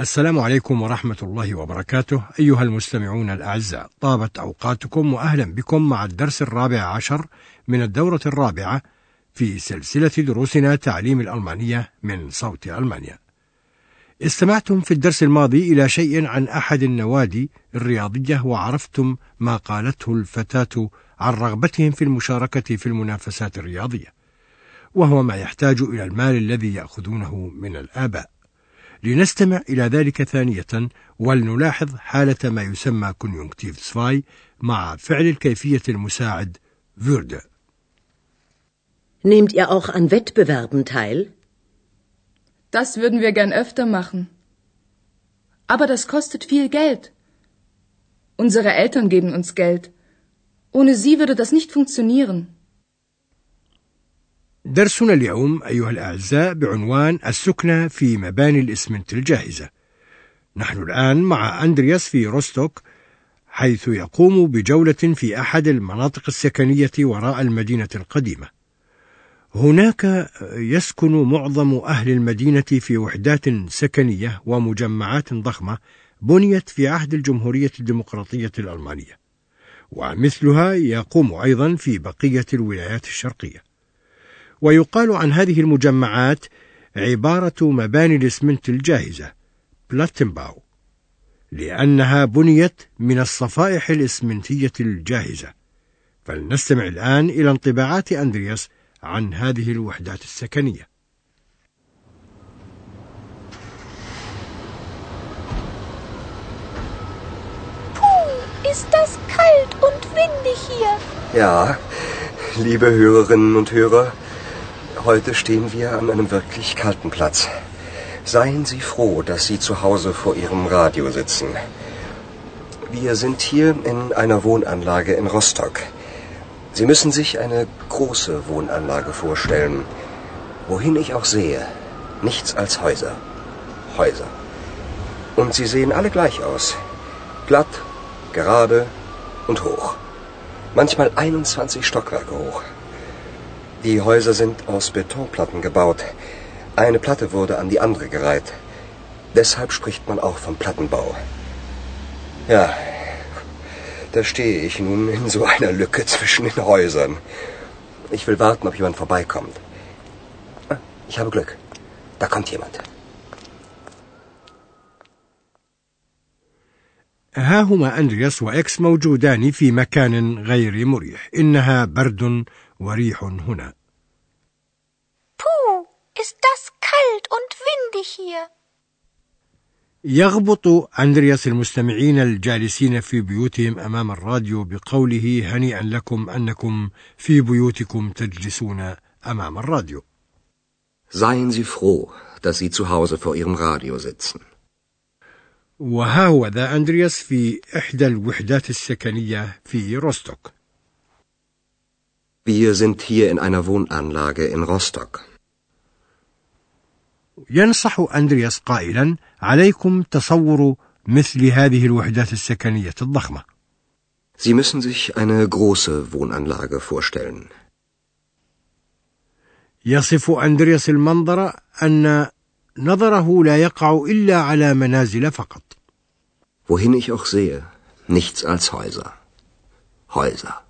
السلام عليكم ورحمة الله وبركاته. أيها المستمعون الأعزاء طابت أوقاتكم وأهلا بكم مع الدرس الرابع عشر من الدورة الرابعة في سلسلة دروسنا تعليم الألمانية من صوت ألمانيا. استمعتم في الدرس الماضي إلى شيء عن أحد النوادي الرياضية وعرفتم ما قالته الفتاة عن رغبتهم في المشاركة في المنافسات الرياضية وهو ما يحتاج إلى المال الذي يأخذونه من الآباء. لنستمع إلى ذلك ثانية ولنلاحظ حالة ما يسمى كونيونكتيف سفاي مع فعل الكيفية المساعد würde. Nehmt ihr auch an Wettbewerben teil? Das würden wir gern öfter machen. Aber das kostet viel Geld. Unsere Eltern geben uns Geld. Ohne sie würde das nicht funktionieren. درسنا اليوم أيها الأعزاء بعنوان السكنة في مباني الإسمنت الجاهزة. نحن الآن مع أندرياس في روستوك حيث يقوم بجولة في أحد المناطق السكنية وراء المدينة القديمة. هناك يسكن معظم أهل المدينة في وحدات سكنية ومجمعات ضخمة بنيت في عهد الجمهورية الديمقراطية الألمانية. ومثلها يقوم أيضا في بقية الولايات الشرقية. ويقال عن هذه المجمعات عبارة مباني الإسمنت الجاهزة بلاتنباو لأنها بنيت من الصفائح الإسمنتية الجاهزة فلنستمع الآن إلى انطباعات أندرياس عن هذه الوحدات السكنية Puh, ist das kalt und windig hier. Ja, liebe Hörerinnen und Hörer, heute stehen wir an einem wirklich kalten Platz. Seien Sie froh, dass Sie zu Hause vor Ihrem Radio sitzen. Wir sind hier in einer Wohnanlage in Rostock. Sie müssen sich eine große Wohnanlage vorstellen. Wohin ich auch sehe, nichts als Häuser. Häuser. Und sie sehen alle gleich aus. Glatt, gerade und hoch. Manchmal 21 Stockwerke hoch. Die Häuser sind aus Betonplatten gebaut. Eine Platte wurde an die andere gereiht. Deshalb spricht man auch vom Plattenbau. Ja, da stehe ich nun in so einer Lücke zwischen den Häusern. Ich will warten, ob jemand vorbeikommt. Ah, Ich habe Glück. Da kommt jemand. ها هما أندرياس وإكس موجودان في مكان غير مريح إنها برد وريح هنا Puh, ist das kalt und windig hier. يغبط أندرياس المستمعين الجالسين في بيوتهم أمام الراديو بقوله هنيئا لكم أنكم في بيوتكم تجلسون أمام الراديو Seien Sie froh, dass Sie zu Hause vor Ihrem Radio sitzen. وها هو ذا أندرياس في إحدى الوحدات السكنية في روستوك Wir sind hier in einer Wohnanlage in Rostock. ينصح أندرياس قائلا عليكم تصور مثل هذه الوحدات السكنية الضخمة Sie müssen sich eine große Wohnanlage vorstellen. يصف أندرياس المنظر أن نظره لا يقع إلا على منازل فقط Wohin ich auch sehe, nichts als Häuser. Häuser.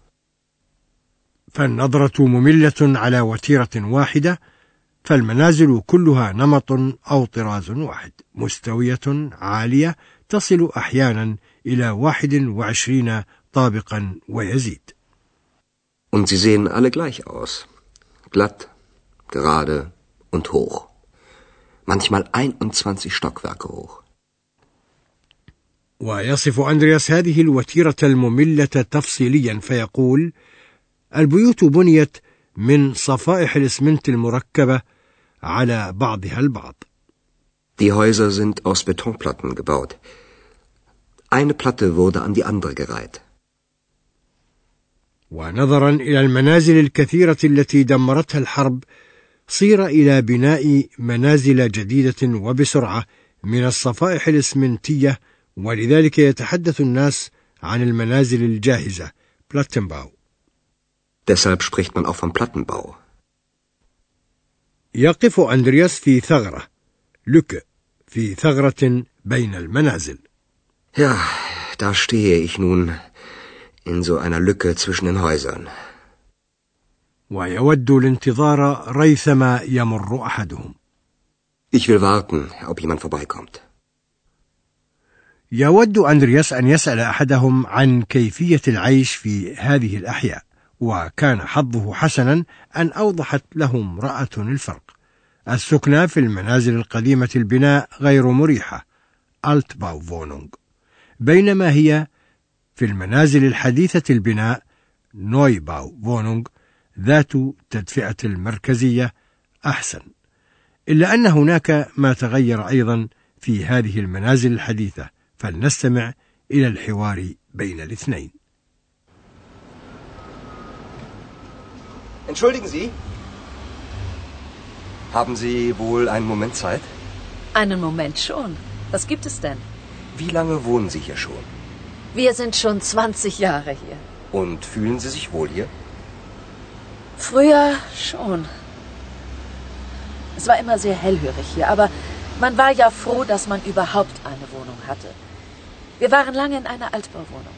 فالنظرة مملة على وتيرة واحدة فالمنازل كلها نمط أو طراز واحد مستوية عالية تصل أحيانا إلى واحد وعشرين طابقا ويزيد Und sie sehen alle gleich aus. Glatt, gerade und hoch. Manchmal 21 Stockwerke hoch. ويصف أندرياس هذه الوتيرة المملة تفصيليا فيقول البيوت بنيت من صفائح الإسمنت المركبة على بعضها البعض Die Häuser sind aus Betonplatten gebaut. Eine Platte wurde an die andere gereiht. ونظرا إلى المنازل الكثيرة التي دمرتها الحرب صير إلى بناء منازل جديدة وبسرعة من الصفائح الإسمنتية ولذلك يتحدث الناس عن المنازل الجاهزة بلاتنباو Deshalb spricht man auch vom Plattenbau. يقف أندرياس في ثغرة لكة في ثغرة بين المنازل Ja, da stehe ich nun in so einer Lücke zwischen den Häusern. ويود الانتظار ريثما يمر أحدهم Ich will warten, ob jemand vorbeikommt. يود أندرياس أن يسأل أحدهم عن كيفية العيش في هذه الأحياء وكان حظه حسنا أن أوضحت له امرأة الفرق. السكنى في المنازل القديمة البناء غير مريحة Altbauwohnung بينما هي في المنازل الحديثة البناء Neubauwohnung ذات تدفئة المركزية أحسن. إلا أن هناك ما تغير أيضا في هذه المنازل الحديثة فلنستمع إلى الحوار بين الاثنين. Entschuldigen Sie? Haben Sie wohl einen Moment Zeit? Einen Moment schon. Was gibt es denn? Wie lange wohnen Sie hier schon? Wir sind schon 20 Jahre hier. Und fühlen Sie sich wohl hier? Früher schon. Es war immer sehr hellhörig hier, aber man war ja froh, dass man überhaupt eine Wohnung hatte. Wir waren lange in einer Altbauwohnung.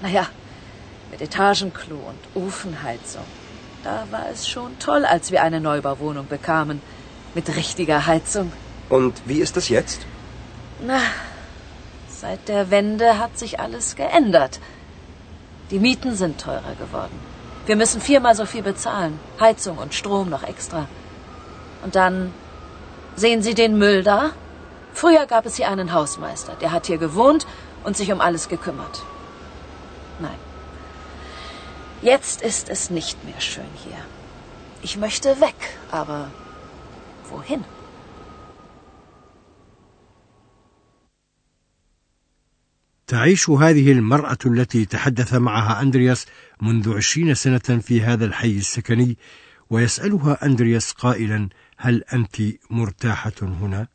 Naja, mit Etagenklo und Ofenheizung. Da war es schon toll, als wir eine Neubauwohnung bekamen. Mit richtiger Heizung. Und wie ist das jetzt? Na, seit der Wende hat sich alles geändert. Die Mieten sind teurer geworden. Wir müssen viermal so viel bezahlen. Heizung und Strom noch extra. Und dann sehen Sie den Müll da? Früher gab es hier einen Hausmeister, der hat hier gewohnt und sich um alles gekümmert. Nein. Jetzt ist es nicht mehr schön hier. Ich möchte weg, aber wohin? تعيش هذه المرأة التي تحدث معها أندرياس منذ عشرين سنة في هذا الحي السكني ويسألها أندرياس قائلا هل أنت مرتاحة هنا؟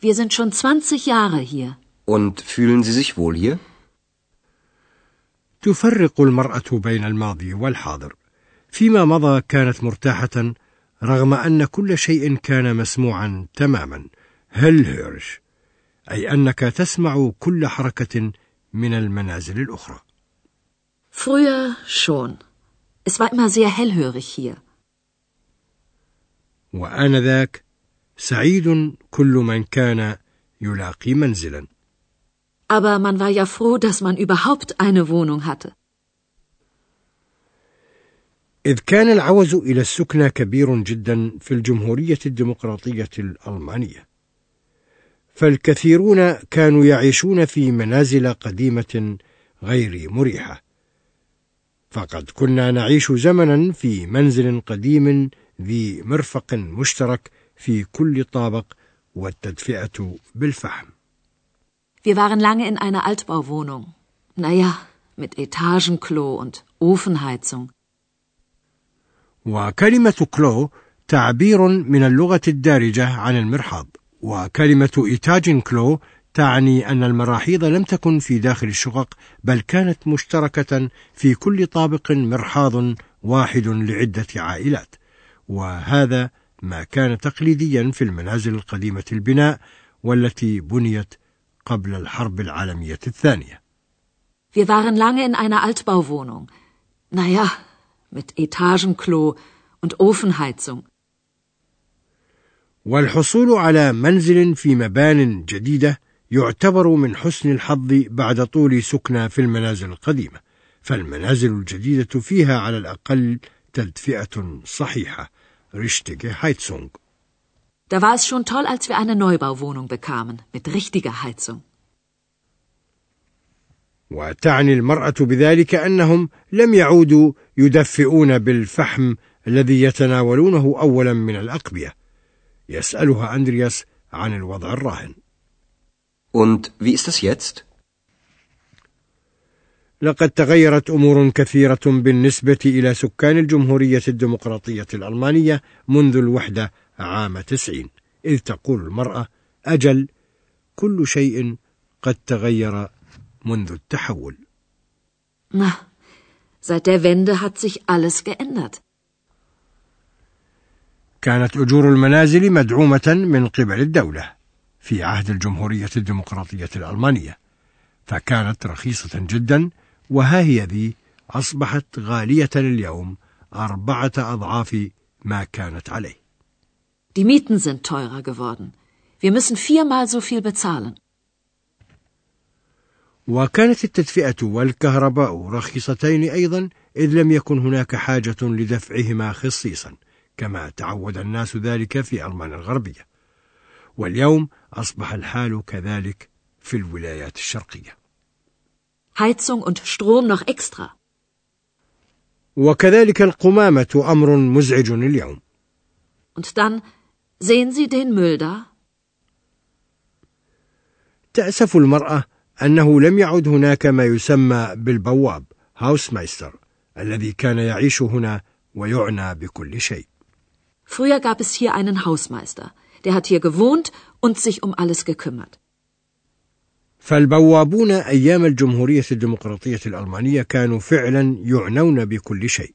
Wir sind schon 20 Jahre hier. Und fühlen Sie sich wohl hier? تفرق المرأة بين الماضي والحاضر. فيما مضى كانت مرتاحة رغم أن كل شيء كان مسموعا تماما. هل هيرش؟ أي أنك تسمع كل حركة من المنازل الأخرى. Früher schon. Es war immer sehr hellhörig hier. وآنذاك سعيد كل من كان يلاقي منزلا. Aber man war ja froh, dass man überhaupt eine Wohnung hatte. إذ كان العوز إلى السكنى كبير جدا في الجمهورية الديمقراطية الألمانية. فالكثيرون كانوا يعيشون في منازل قديمة غير مريحة. فقد كنا نعيش زمنا في منزل قديم ذي مرفق مشترك في كل طابق والتدفئة بالفحم. Wir waren lange in einer Altbauwohnung. Naja, mit Etagenklo und Ofenheizung. وكلمة كلو تعبير من اللغة الدارجة عن المرحاض وكلمة إيتاج كلو تعني أن المراحيض لم تكن في داخل الشقق بل كانت مشتركة في كل طابق مرحاض واحد لعدة عائلات وهذا ما كان تقليديا في المنازل القديمة البناء والتي بنيت قبل الحرب العالمية الثانية Wir waren lange in einer Altbauwohnung. Naja, mit Etagenklo und Ofenheizung. والحصول على منزل في مبان جديدة يعتبر من حسن الحظ بعد طول سكنى في المنازل القديمة فالمنازل الجديدة فيها على الأقل تدفئة صحيحة ريشتيجه هايتسونغ Da war es schon toll, als wir eine Neubauwohnung bekamen, mit richtiger Heizung. وتعني المرأة بذلك أنهم لم يعودوا يدفئون بالفحم الذي يتناولونه أولا من الأقبية يسألها أندرياس عن الوضع الراهن Und wie ist das jetzt? لقد تغيرت أمور كثيرة بالنسبة إلى سكان الجمهورية الديمقراطية الألمانية منذ الوحدة عام تسعين إذ تقول المرأة أجل كل شيء قد تغير منذ التحول Na, seit der Wende hat sich alles geändert. كانت أجور المنازل مدعومة من قبل الدولة في عهد الجمهورية الديمقراطية الألمانية فكانت رخيصة جدا وها هي ذي أصبحت غالية اليوم أربعة أضعاف ما كانت عليه. Die Mieten sind teurer geworden. Wir müssen viermal so viel bezahlen. وكانت التدفئة والكهرباء رخيصتين أيضا إذ لم يكن هناك حاجة لدفعهما خصيصا كما تعود الناس ذلك في ألمانيا الغربية واليوم أصبح الحال كذلك في الولايات الشرقية Heizung und Strom noch extra. وكذلك القمامة أمر مزعج اليوم. Und dann sehen Sie den Müll da? تأسف المرأة أنه لم يعد هناك ما يسمى بالبواب هاوسمايستر الذي كان يعيش هنا ويعنى بكل شيء. Früher gab es hier einen Hausmeister. Der hat hier gewohnt und sich um alles gekümmert. فالبوابون أيام الجمهورية الديمقراطية الألمانية كانوا فعلا يعنون بكل شيء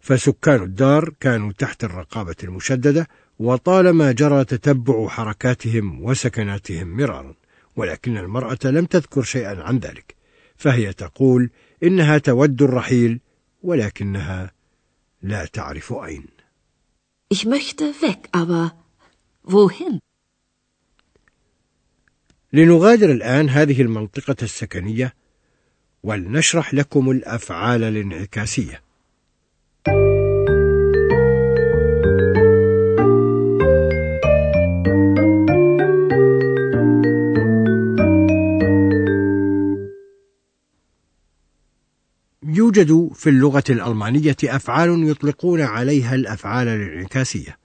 فسكان الدار كانوا تحت الرقابة المشددة وطالما جرى تتبع حركاتهم وسكناتهم مرارا ولكن المرأة لم تذكر شيئا عن ذلك فهي تقول إنها تود الرحيل ولكنها لا تعرف أين Ich möchte weg, aber wohin? لنغادر الآن هذه المنطقة السكنية ولنشرح لكم الأفعال الانعكاسية. يوجد في اللغة الألمانية أفعال يطلقون عليها الأفعال الانعكاسية،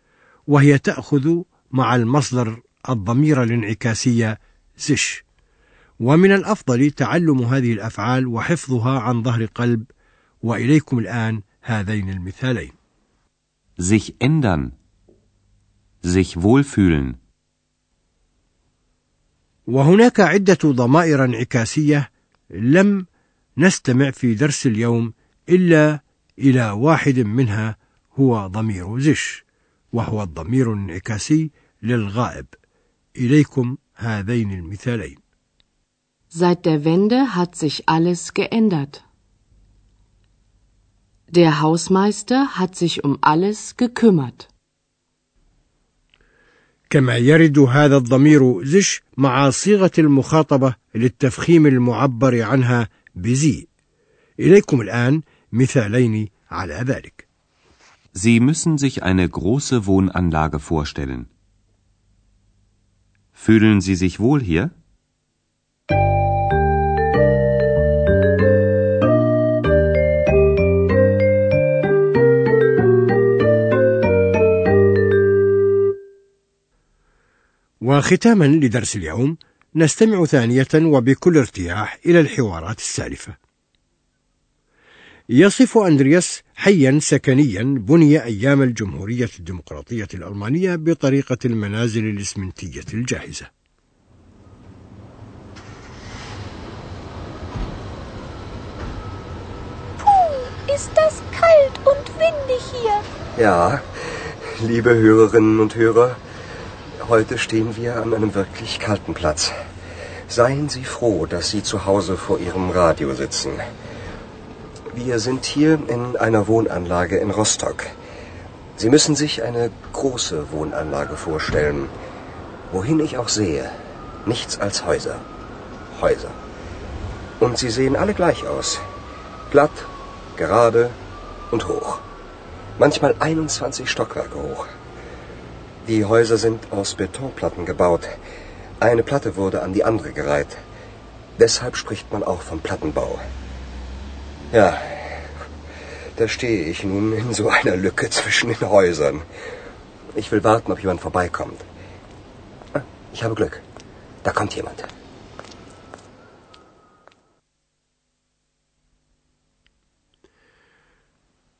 وهي تأخذ مع المصدر الضمير الانعكاسية سش ومن الأفضل تعلم هذه الأفعال وحفظها عن ظهر قلب وإليكم الآن هذين المثالين. Sich ändern. Sich wohlfühlen. وهناك عدة ضمائر انعكاسية لم نستمع في درس اليوم إلا إلى واحد منها هو ضمير زش وهو الضمير الانعكاسي للغائب إليكم هذين المثالين. Seit der Wende hat sich alles geändert. Der Hausmeister hat sich um alles gekümmert. كما يرد هذا الضمير زش مع صيغة المخاطبة للتفخيم المعبر عنها بزي. إليكم الآن مثالين على ذلك. Sie müssen sich eine große Wohnanlage vorstellen. Fühlen Sie sich wohl hier? وختاما لدرس اليوم نستمع ثانية وبكل ارتياح إلى الحوارات السالفة. يصف أندرياس حيا سكنيا بني أيام الجمهورية الديمقراطية الألمانية بطريقة المنازل الإسمنتية الجاهزة Puh, ist das kalt und windig hier. Ja, liebe Hörerinnen und Hörer, heute stehen wir an einem wirklich kalten Platz. Seien Sie froh, dass Sie zu Hause vor Ihrem Radio sitzen. Wir sind hier in einer Wohnanlage in Rostock. Sie müssen sich eine große Wohnanlage vorstellen. Wohin ich auch sehe, nichts als Häuser. Häuser. Und sie sehen alle gleich aus. Glatt, gerade und hoch. Manchmal 21 Stockwerke hoch. Die Häuser sind aus Betonplatten gebaut. Eine Platte wurde an die andere gereiht. Deshalb spricht man auch vom Plattenbau. Ja, da stehe ich nun in so einer Lücke zwischen den Häusern. Ich will warten, ob jemand vorbeikommt. Ah, ich habe Glück. Da kommt jemand.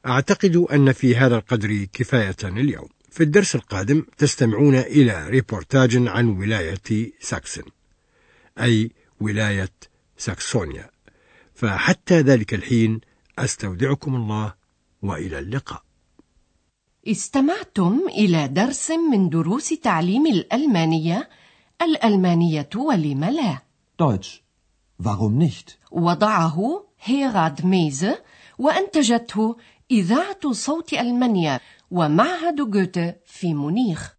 أعتقد أن في هذا القدر كفاية اليوم في الدرس القادم تستمعون إلى ريبورتاج عن ولاية ساكسن أي ولاية ساكسونيا فحتى ذلك الحين أستودعكم الله وإلى اللقاء استمعتم إلى درس من دروس تعليم الألمانية الألمانية ولم لا Deutsch. Warum nicht? وضعه هيراد ميزه وأنتجته إذاعة صوت ألمانيا ومعهد جوته في مونيخ.